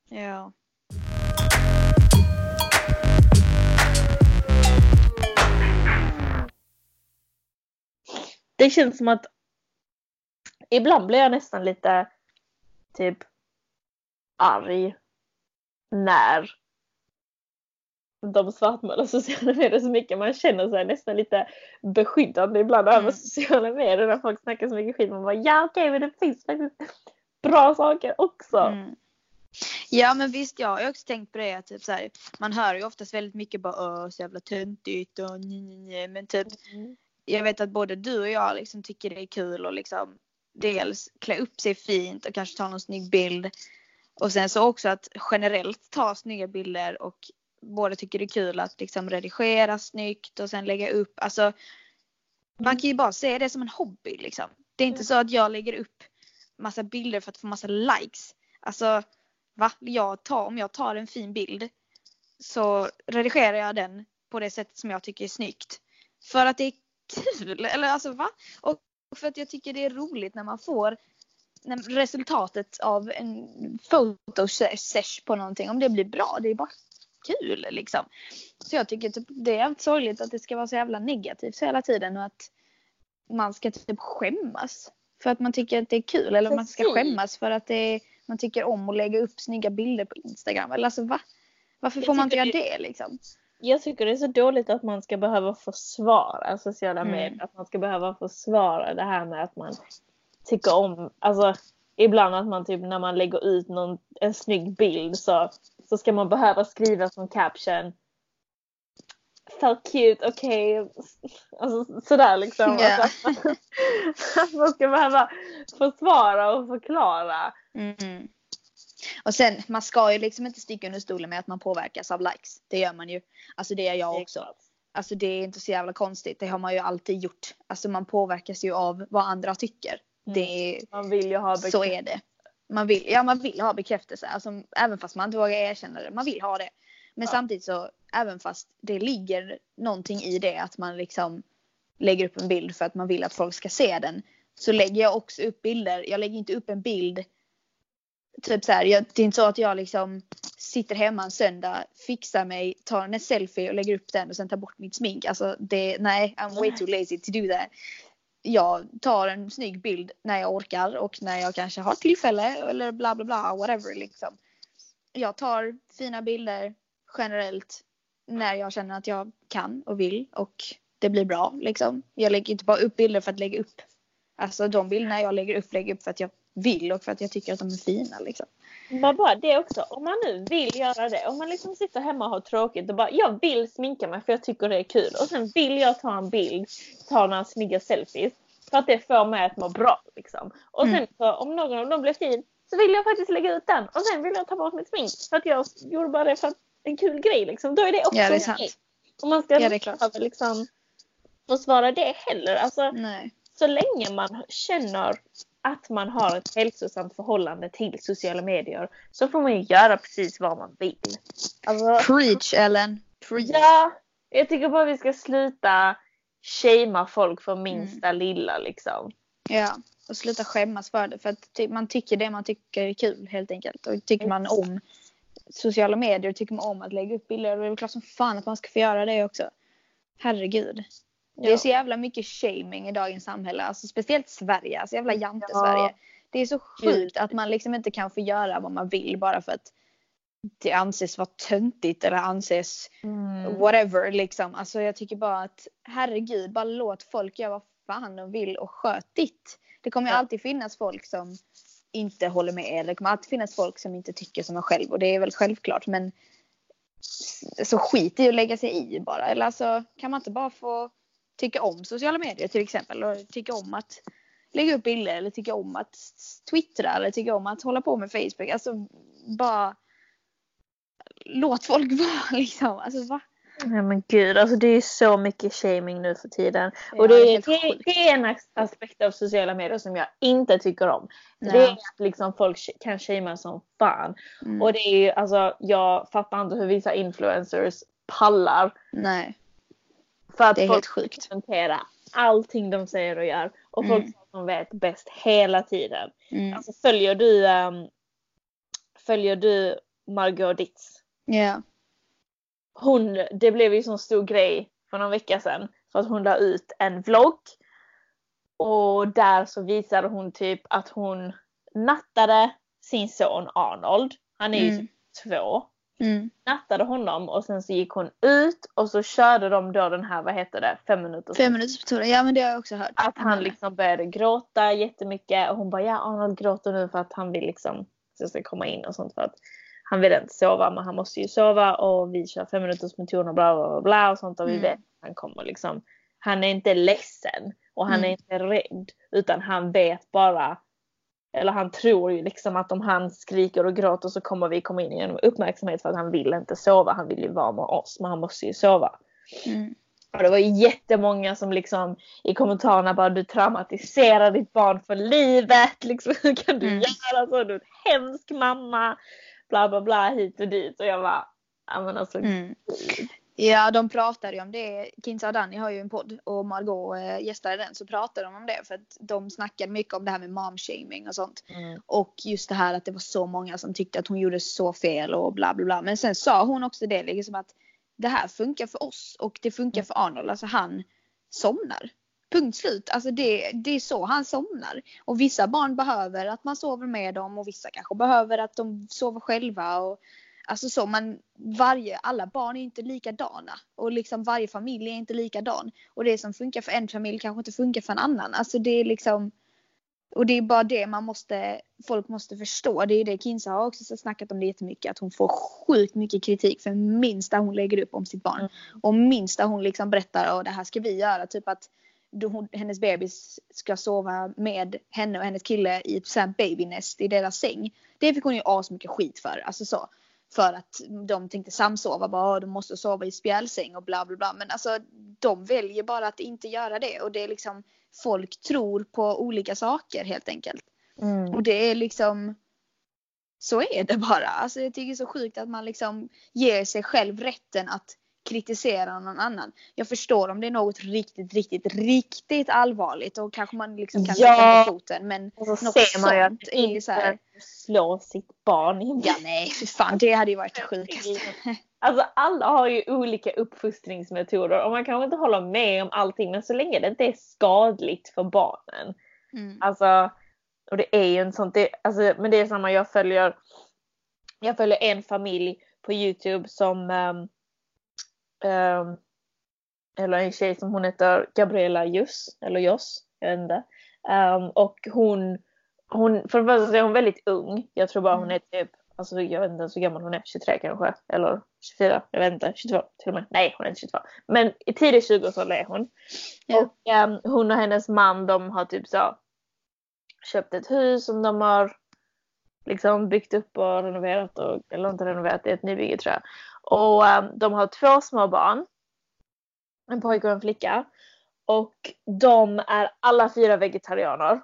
Ja. Det känns som att ibland blir jag nästan lite typ arg när de svartmålar sociala medier så mycket. Man känner sig nästan lite beskyddande ibland mm. över sociala medier när folk snackar så mycket skit. Man bara ja okej okay, men det finns faktiskt bra saker också. Mm. Ja men visst jag har också tänkt på det att typ så här, man hör ju oftast väldigt mycket bara så jävla töntigt och nej, men typ mm. jag vet att både du och jag liksom tycker det är kul och liksom dels klä upp sig fint och kanske ta någon snygg bild och sen så också att generellt ta snygga bilder och båda tycker det är kul att liksom redigera snyggt och sen lägga upp. Alltså, man kan ju bara se det som en hobby liksom. Det är inte så att jag lägger upp massa bilder för att få massa likes. Alltså, va? Jag tar, om jag tar en fin bild så redigerar jag den på det sättet som jag tycker är snyggt. För att det är kul. Eller alltså va? Och för att jag tycker det är roligt när man får resultatet av en fotosesh på någonting. Om det blir bra. Det är bara kul liksom. Så jag tycker typ, det är sorgligt att det ska vara så jävla negativt hela tiden och att man ska typ skämmas för att man tycker att det är kul eller Precis. man ska skämmas för att är, man tycker om att lägga upp snygga bilder på Instagram. Eller alltså va? Varför får man inte göra det liksom? Jag tycker det är så dåligt att man ska behöva försvara sociala mm. medier. Att man ska behöva försvara det här med att man tycker om, alltså ibland att man typ när man lägger ut någon, en snygg bild så så ska man behöva skriva som caption Felt cute, okej. Okay. Alltså sådär liksom. Yeah. Alltså, att man ska behöva försvara och förklara. Mm. Och sen man ska ju liksom inte sticka under stolen med att man påverkas av likes. Det gör man ju. Alltså det gör jag också. Alltså det är inte så jävla konstigt. Det har man ju alltid gjort. Alltså man påverkas ju av vad andra tycker. Mm. Det är, man vill ju ha Så är det man vill, ja, man vill ha bekräftelse. Alltså, även fast man inte vågar erkänna det. Man vill ha det. Men ja. samtidigt så, även fast det ligger någonting i det att man liksom lägger upp en bild för att man vill att folk ska se den. Så lägger jag också upp bilder. Jag lägger inte upp en bild Typ så här, jag, det är inte så att jag liksom sitter hemma en söndag, fixar mig, tar en selfie och lägger upp den och sen tar bort mitt smink. Alltså det, nej, I'm way too lazy to do that. Jag tar en snygg bild när jag orkar och när jag kanske har tillfälle eller bla bla bla, whatever liksom. Jag tar fina bilder generellt när jag känner att jag kan och vill och det blir bra liksom. Jag lägger inte bara upp bilder för att lägga upp. Alltså de bilderna jag lägger upp lägger upp för att jag vill och för att jag tycker att de är fina liksom. Men bara det också, om man nu vill göra det, om man liksom sitter hemma och har tråkigt och bara jag vill sminka mig för jag tycker det är kul och sen vill jag ta en bild, ta några snygga selfies för att det får mig att må bra liksom. Och sen mm. så, om någon av dem blir fin så vill jag faktiskt lägga ut den och sen vill jag ta bort mitt smink för att jag gjorde bara det för att en kul grej liksom. Då är det också ja, det är sant. Och man ska ja, det är klart. liksom försvara det heller. Alltså, Nej. Så länge man känner att man har ett hälsosamt förhållande till sociala medier så får man ju göra precis vad man vill. Alltså, Preach Ellen! Preach. Ja, jag tycker bara vi ska sluta shamea folk för minsta mm. lilla liksom. Ja, och sluta skämmas för det för att man tycker det man tycker är kul helt enkelt. Och tycker man om sociala medier, tycker man om att lägga upp bilder, och det är klart som fan att man ska få göra det också. Herregud. Det är så jävla mycket shaming i dagens samhälle, alltså speciellt Sverige, alltså jävla jante-Sverige. Ja. Det är så sjukt att man liksom inte kan få göra vad man vill bara för att det anses vara töntigt eller anses mm. whatever liksom. Alltså jag tycker bara att herregud, bara låt folk göra vad fan de vill och sköt ditt. Det kommer ju ja. alltid finnas folk som inte håller med er. Det kommer alltid finnas folk som inte tycker som en själv och det är väl självklart men så skit i att lägga sig i bara. Eller alltså kan man inte bara få tycka om sociala medier till exempel och tycka om att lägga upp bilder eller tycka om att twittra eller tycka om att hålla på med Facebook. Alltså bara låt folk vara liksom. Alltså va? Ja men gud, alltså det är så mycket shaming nu för tiden. Ja, och det är, det, det, är en aspekt av sociala medier som jag inte tycker om. Ja. Det är att liksom folk kan shamea som fan. Mm. Och det är ju, alltså jag fattar inte hur vissa influencers pallar. Nej. För att det är folk helt sjukt. kommentera allting de säger och gör. Och folk mm. som vet bäst hela tiden. Mm. Alltså följer du um, Följer du Margot Ditz? Ja. Yeah. Hon, det blev ju sån stor grej för någon vecka sedan. För att hon la ut en vlogg. Och där så visade hon typ att hon nattade sin son Arnold. Han är ju mm. typ två. Mm. Nattade honom och sen så gick hon ut och så körde de då den här, vad heter det, fem minuters Fem minuters metod. Ja men det har jag också hört. Att han liksom började gråta jättemycket och hon bara ja Arnold gråter nu för att han vill liksom så ska komma in och sånt för att han vill inte sova men han måste ju sova och vi kör fem minuters metod och bla bla bla och sånt och vi mm. vet att han kommer liksom. Han är inte ledsen och han mm. är inte rädd utan han vet bara eller han tror ju liksom att om han skriker och gråter så kommer vi komma in genom uppmärksamhet för att han vill inte sova. Han vill ju vara med oss men han måste ju sova. Mm. Och det var ju jättemånga som liksom i kommentarerna bara du traumatiserar ditt barn för livet. Liksom, hur kan du mm. göra så? Du är en hemsk mamma. Bla bla bla hit och dit. Och jag bara, ja men alltså. Mm. Ja, de pratade ju om det. Kinsa och Danny har ju en podd och Margot eh, gästade den så pratade de om det för att de snackade mycket om det här med momshaming och sånt. Mm. Och just det här att det var så många som tyckte att hon gjorde så fel och bla bla bla. Men sen sa hon också det liksom att det här funkar för oss och det funkar mm. för Arnold. Alltså han somnar. Punkt slut. Alltså det, det är så han somnar. Och vissa barn behöver att man sover med dem och vissa kanske behöver att de sover själva. Och, Alltså så man, varje, alla barn är inte likadana och liksom varje familj är inte likadan. Och det som funkar för en familj kanske inte funkar för en annan. Alltså det är liksom och det är bara det man måste, folk måste förstå. Det är det Kinsa har också snackat om det jättemycket. Att hon får sjukt mycket kritik för minsta hon lägger upp om sitt barn. Mm. Och minsta hon liksom berättar och det här ska vi göra. Typ att hon, hennes bebis ska sova med henne och hennes kille i ett babynest i deras säng. Det fick hon ju asmycket skit för. Alltså så. För att de tänkte samsova bara, de måste sova i spjälsäng och bla bla bla. Men alltså de väljer bara att inte göra det och det är liksom folk tror på olika saker helt enkelt. Mm. Och det är liksom så är det bara. Alltså jag tycker det är så sjukt att man liksom ger sig själv rätten att kritisera någon annan. Jag förstår om det är något riktigt, riktigt, riktigt allvarligt och kanske man liksom kan Ja. sätta på foten. Men Och så något ser man ju att är så här. slå sitt barn Ja nej, för fan det hade ju varit det sjukaste. Alltså alla har ju olika uppfostringsmetoder och man kanske inte håller med om allting men så länge det inte är skadligt för barnen. Mm. Alltså, och det är ju en det, alltså, men det är samma, jag följer, jag följer en familj på Youtube som, ehm, eller en tjej som hon heter Gabriella Juss, eller Joss, jag vet inte. Ehm, och hon, hon, för det första är hon väldigt ung, jag tror bara hon är typ, alltså jag vet inte ens hur gammal hon är, 23 kanske, eller 24, jag vet inte, 22 till och med, nej hon är inte 22. Men i tidig 20-årsåldern är hon. Ja. Och ehm, hon och hennes man de har typ så köpt ett hus som de har liksom byggt upp och renoverat och, eller inte renoverat, det är ett nybygge tror jag. Och ehm, de har två små barn. En pojke och en flicka. Och de är alla fyra vegetarianer.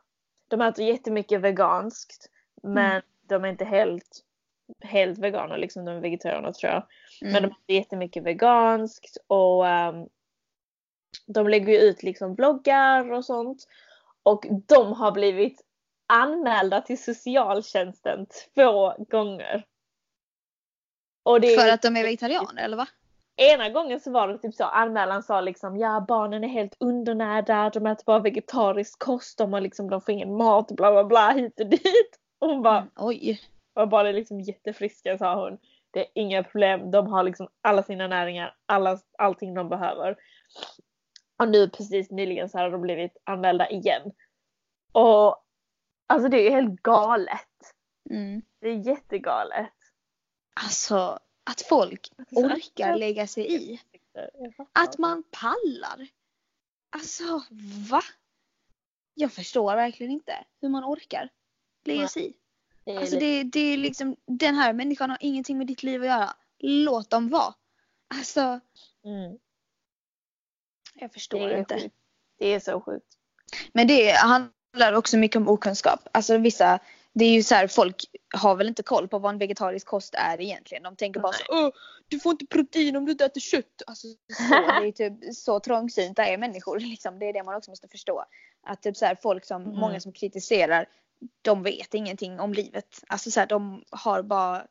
De äter jättemycket veganskt. Men Mm. de är inte helt, helt veganer liksom, de är vegetarianer tror jag. Men de Mm. äter jättemycket veganskt och ehm, de lägger ju ut liksom bloggar och sånt. Och de har blivit anmälda till socialtjänsten två gånger. Det För att de är vegetarianer eller va? Ena gången så var det typ så, anmälan sa liksom ja barnen är helt undernärda, de äter bara vegetarisk kost, de, har liksom, de får ingen mat, bla bla bla hit och dit. Och hon bara, Mm. Oj. och bara är liksom jättefriska sa hon. Det är inga problem, de har liksom alla sina näringar, alla, allting de behöver. Och nu precis nyligen så har de blivit anmälda igen. Och alltså det är helt galet. Mm. Det är jättegalet. Alltså att folk Alltså, orkar lägga sig i. Att man pallar. Alltså va? Jag förstår verkligen inte hur man orkar lägga sig i. Det är Alltså det, det är liksom, den här människan har ingenting med ditt liv att göra. Låt dem vara. Alltså, mm, jag förstår inte. sjukt. Det är så sjukt. Men det handlar också mycket om okunskap. Alltså vissa, det är ju så här, folk har väl inte koll på vad en vegetarisk kost är egentligen. De tänker bara så, Åh, du får inte protein om du inte äter kött. Alltså, så, det är typ så trångsynta är människor. Liksom. Det är det man också måste förstå. Att typ så här, folk som, Mm. många som kritiserar, de vet ingenting om livet. Alltså så här, de har bara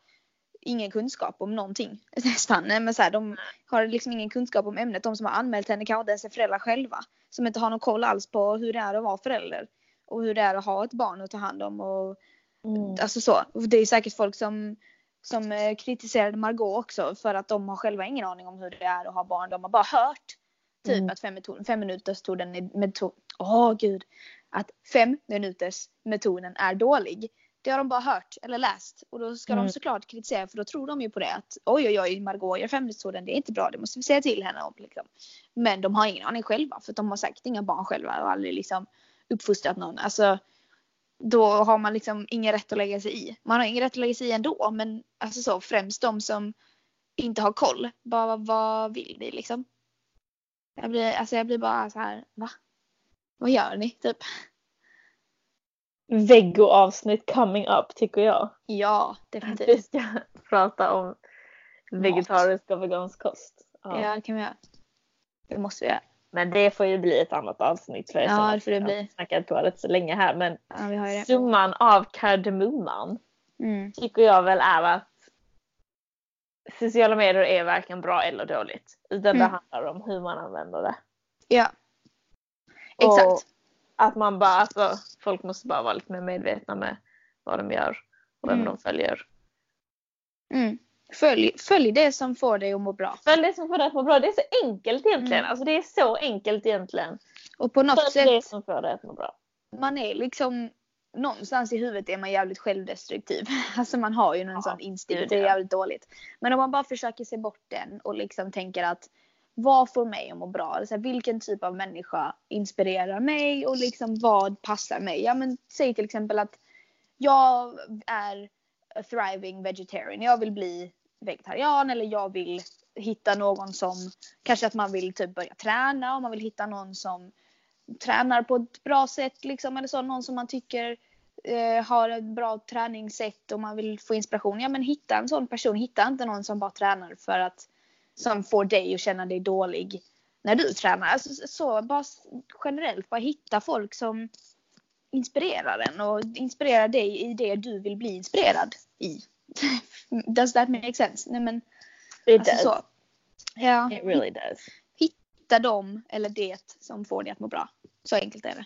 ingen kunskap om någonting. Nästan. Men så här, de har liksom ingen kunskap om ämnet. De som har anmält henne kanske inte ens är föräldrar själva. Som inte har någon koll alls på hur det är att vara förälder. Och hur det är att ha ett barn att ta hand om. Och, Mm. Alltså så. Och Det är säkert folk som, som eh, kritiserade Margot också för att de har själva ingen aning om hur det är att ha barn. De har bara hört typ Mm. att fem, metod, fem minuters metoden är metod, Åh gud. Att fem minuters metoden är dålig. Det har de bara hört eller läst. Och då ska Mm. de såklart kritisera för då tror de ju på det. Att oj oj oj Margot gör fem metoden det är inte bra. Det måste vi säga till henne om. Liksom. Men de har ingen aning själva. För de har säkert inga barn själva och aldrig liksom uppfostrat någon. Alltså, då har man liksom ingen rätt att lägga sig i. Man har ingen rätt att lägga sig i ändå men alltså så främst de som inte har koll. Bara vad vill ni liksom? Jag blir, alltså jag blir bara så här, va? Vad gör ni typ? Veggo-avsnitt coming up tycker jag. Ja, Vi definitivt. ska prata om vegetarisk och vegansk kost. Ja. Ja, det kan vi göra. Det måste vi göra. Men det får ju bli ett annat avsnitt för Ja, det får det har bli. snackat på det så länge här. Men Ja, summan av kardemumman Mm. tycker jag väl är att sociala medier är varken bra eller dåligt. Utan Mm. det handlar om hur man använder det. Ja. Och Exakt. att man bara, alltså folk måste bara vara lite mer medvetna med vad de gör och vem Mm. de följer. Mm. Följ, följ det som får dig att må bra. Följ det som får dig att må bra. Det är så enkelt egentligen. Mm. Alltså det är så enkelt egentligen. Och på något Följ det sätt, som får dig att må bra. man är liksom någonstans i huvudet är man jävligt självdestruktiv. Alltså man har ju någon Ja, sån instinkt. Det är jävligt dåligt. Men om man bara försöker se bort den och liksom tänker att vad får mig att må bra? Alltså, vilken typ av människa inspirerar mig och liksom vad passar mig? Ja men säg till exempel att jag är a thriving vegetarian. Jag vill bli vegetarian eller jag vill hitta någon som kanske att man vill typ börja träna och man vill hitta någon som tränar på ett bra sätt liksom eller så någon som man tycker eh, har ett bra träningssätt och man vill få inspiration. Ja men hitta en sån person. Hitta inte någon som bara tränar för att som får dig att känna dig dålig när du tränar. Alltså, så bara generellt, bara hitta folk som inspirerar en och inspirerar dig i det du vill bli inspirerad i. Does that make sense? Nej men. It alltså does. så. Ja. It really does. Hitta dem eller det som får dig att må bra. Så enkelt är det.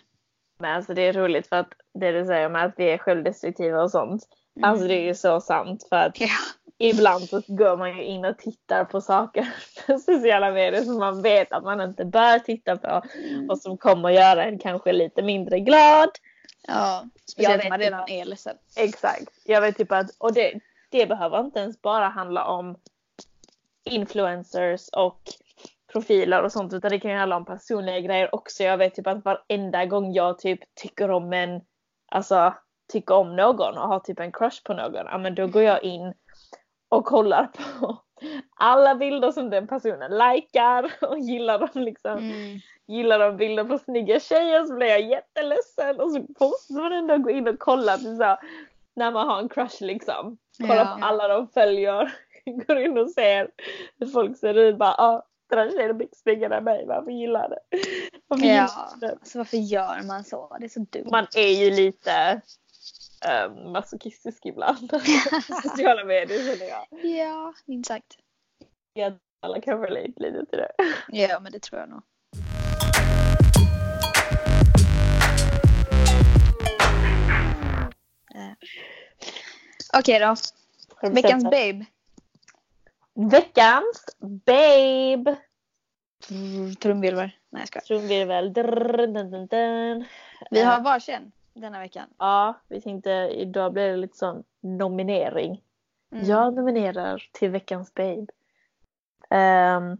Men alltså det är roligt för att det du säger med att vi är självdestruktiva och sånt. Mm. Alltså det är ju så sant för att Ja. ibland så går man ju in och tittar på saker på sociala medier som man vet att man inte bör titta på och som kommer göra en kanske lite mindre glad. Ja. Speciellt när man redan är ledsen. Exakt. Jag vet typ att, och det, det behöver inte ens bara handla om influencers och profiler och sånt utan det kan ju handla om personliga grejer också. Jag vet typ att varenda gång jag typ tycker om en, alltså tycker om någon och har typ en crush på någon, ja men då går jag in och kollar på alla bilder som den personen likar och gillar dem liksom. Mm. Gillar de bilder på snygga tjejer så blir jag jätteledsen och så måste man ändå gå in och kolla till så, när man har en crush liksom. Kolla Ja. på alla de följer. Går in och ser hur folk ser ut. Bara, ah, den här tjejen är mycket snyggare än mig. Varför gillar det? Varför Ja. gillar det? Alltså varför gör man så? Det är så dumt. Man är ju lite um, masochistisk ibland. Sociala medier känner jag. Ja, minst sagt. Jag alla kan relate lite till det. Ja, men det tror jag nog. Eh. Okej då. Veckans babe. Veckans babe. Trumvirvel. Nej jag skojar. Trumvirvel. Drr, dun, dun, dun. Vi Eh, har varsin denna veckan. Ja, vi tänkte idag blir det lite sån nominering. Mm. Jag nominerar till veckans babe. Ehm,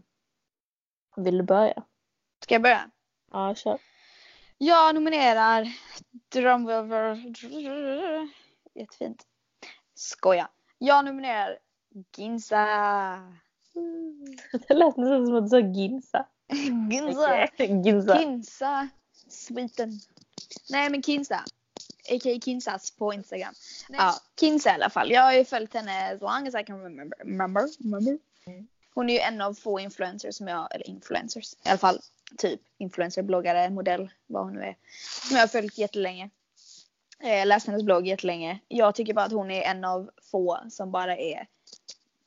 vill du börja? Ska jag börja? Ja, kör. Jag nominerar Drumvirvel. Jättefint. Skoja. Jag nominerar Ginza. Det lät nästan som att du sa Ginsa. Ginza. Ginsa. Kinsa Sweden. Nej men Kinsa. A.k.a. Kinsas på Instagram. Ja, Kinsa i alla fall. Jag har ju följt henne as long as I can remember. remember, remember. Mm. Hon är ju en av få influencers som jag, eller influencers, i alla fall typ influencer, bloggare, modell, vad hon nu är. Som jag har följt jättelänge. Eh, läst hennes blogg jättelänge. Jag tycker bara att hon är en av få som bara är,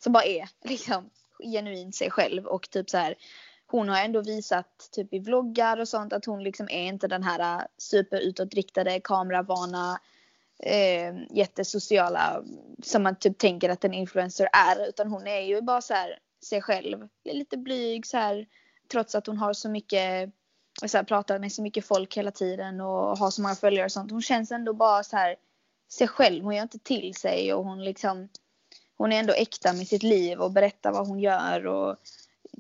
som bara är liksom genuint sig själv och typ så här hon har ändå visat typ i vloggar och sånt att hon liksom är inte den här äh, superutåtriktade, kameravana, eh, jättesociala som man typ tänker att en influencer är. Utan hon är ju bara så här sig själv. Lite blyg så här trots att hon har så mycket så här, pratar med så mycket folk hela tiden och har så många följare och sånt. Hon känns ändå bara så här sig själv. Hon gör inte till sig och hon liksom hon är ändå äkta med sitt liv och berättar vad hon gör och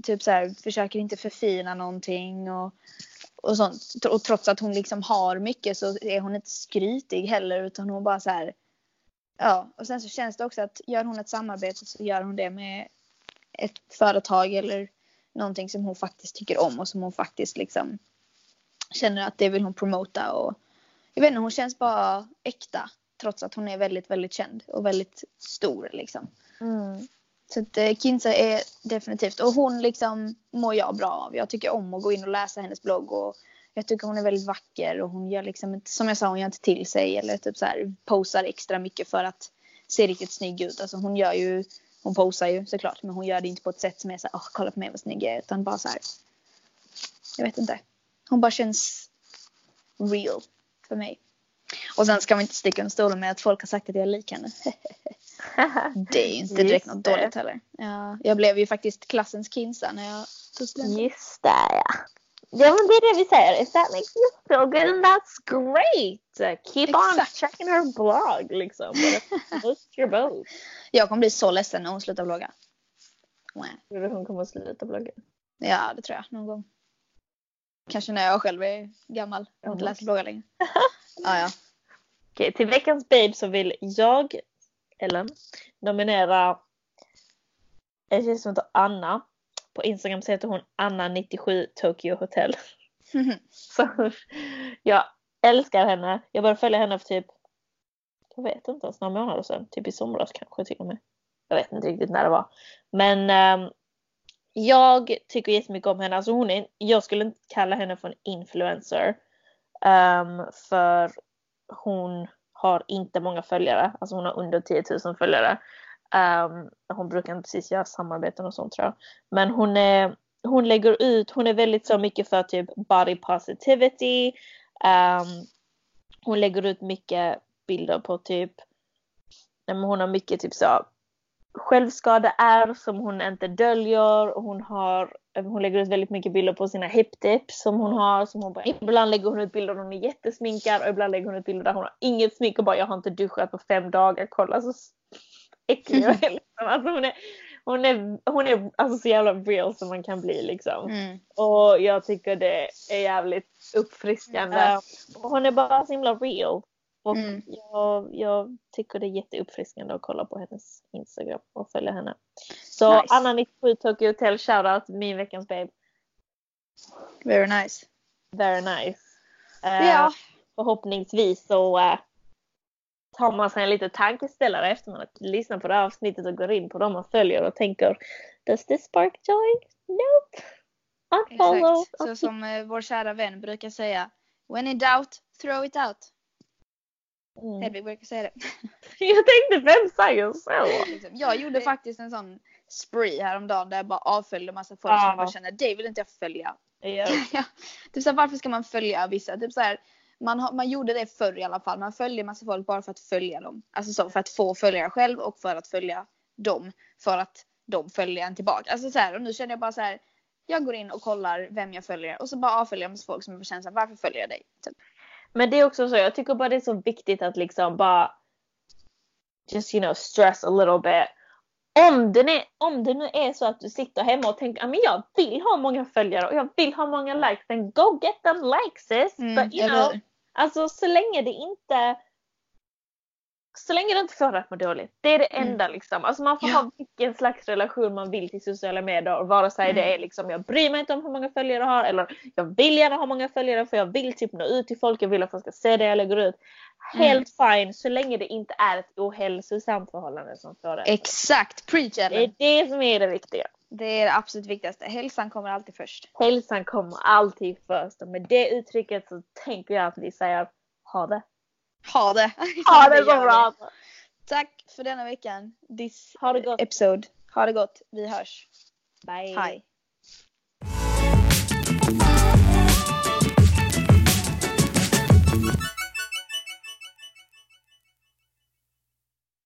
typ så här, försöker inte förfina någonting och, och sånt. Och trots att hon liksom har mycket så är hon inte skrytig heller utan hon bara så här. Ja, och sen så känns det också att gör hon ett samarbete så gör hon det med ett företag eller någonting som hon faktiskt tycker om och som hon faktiskt liksom känner att det vill hon promota och jag vet inte, hon känns bara äkta trots att hon är väldigt, väldigt känd och väldigt stor liksom. Mm. Så att eh, Kinsa är definitivt, och hon liksom mår jag bra av. Jag tycker om att gå in och läsa hennes blogg och jag tycker hon är väldigt vacker och hon gör liksom inte, som jag sa, hon gör inte till sig eller typ så här posar extra mycket för att se riktigt snygg ut. Alltså hon gör ju, hon posar ju såklart men hon gör det inte på ett sätt som är så här, åh kolla på mig vad snygg jag är utan bara så här. Jag vet inte. Hon bara känns real för mig. Och sen ska man inte sticka under stolen med att folk har sagt att jag är lik henne. Det är ju inte direkt något dåligt heller. Ja, jag blev ju faktiskt klassens kinsa när jag tog studenten. Just det ja. Ja men det är det vi säger. If that makes you feel good then that's great. Keep on Exakt. checking her blog liksom. Floats your boat. Jag kommer bli så ledsen när hon slutar vlogga. Wow. Tror du hon kommer att sluta blogga? Ja, det tror jag. Någon gång. Kanske när jag själv är gammal och inte läser bloggar längre. Ja, ja. Okej, till veckans babe så vill jag, Ellen, nominera en tjej som heter Anna. På Instagram så heter hon Anna97 Tokyo Hotel. Så jag älskar henne. Jag började följa henne för typ, jag vet inte ens, några månader sedan. Typ i somras kanske till och med. Jag vet inte riktigt när det var. Men ehm, jag tycker jättemycket om henne. Alltså hon är, jag skulle inte kalla henne för en influencer. Um, för hon har inte många följare. Alltså hon har under 10 000 följare. Um, hon brukar inte precis göra samarbeten och sånt tror jag. Men hon, är, hon lägger ut, hon är väldigt så mycket för typ body positivity. Um, hon lägger ut mycket bilder på typ, hon har mycket typ så självskada är som hon inte döljer. Hon, har, hon lägger ut väldigt mycket bilder på sina hip dips som hon har. Som hon bara, ibland lägger hon ut bilder där hon är jättesminkad och ibland lägger hon ut bilder där hon har inget smink och bara jag har inte duschat på fem dagar. Kolla så äcklig är. Liksom. Alltså hon är, hon är, hon är alltså så jävla real som man kan bli liksom. Mm. Och jag tycker det är jävligt uppfriskande. Mm. Hon är bara så himla real. Och mm. jag, jag tycker det är jätteuppfriskande att kolla på hennes Instagram och följa henne. Så nice. Anna 97 Tokyo Hotel shoutout min veckans babe. Very nice. Very nice. Uh, ja. Förhoppningsvis så uh, tar man sig en liten tankeställare efter man har lyssnat på det här avsnittet och går in på dem man följer och tänker Does this spark joy? Nope. Unfollow. Exakt. Så som uh, vår kära vän brukar säga When in doubt, throw it out. Mm. Hedvig brukar säga det. jag tänkte vem säger så? Liksom, jag gjorde faktiskt en sån spree häromdagen där jag bara avföljde massa folk ah. som jag bara känner det vill inte jag följa. Yeah. typ så varför ska man följa vissa? Typ så man, man gjorde det förr i alla fall. Man följde massa folk bara för att följa dem. Alltså så för att få följare själv och för att följa dem. För att de följer en tillbaka. Alltså så här, och nu känner jag bara så här. Jag går in och kollar vem jag följer och så bara avföljer jag massa folk som jag känner så här, varför följer jag dig? Typ. Men det är också så, jag tycker bara det är så viktigt att liksom bara just you know stress a little bit. Om det, är, om det nu är så att du sitter hemma och tänker att jag vill ha många följare och jag vill ha många likes, then go get them likes sis. Mm, But you know, alltså så länge det inte så länge det inte får att må dåligt. Det är det mm. enda liksom. Alltså man får ja. ha vilken slags relation man vill till sociala medier. Vare sig mm. det är liksom jag bryr mig inte om hur många följare jag har eller jag vill gärna ha många följare för jag vill typ nå ut till folk. Jag vill att folk ska se det jag lägger ut. Helt mm. fine så länge det inte är ett ohälsosamt förhållande som får det. Exakt! Preach Ellen. Det är det som är det viktiga. Det är det absolut viktigaste. Hälsan kommer alltid först. Hälsan kommer alltid först och med det uttrycket så tänker jag att vi säger ha det. Ha det. Ha det så bra. Tack för denna veckan. This ha det gott. episode. Ha det gott. Vi hörs. Bye. Hej.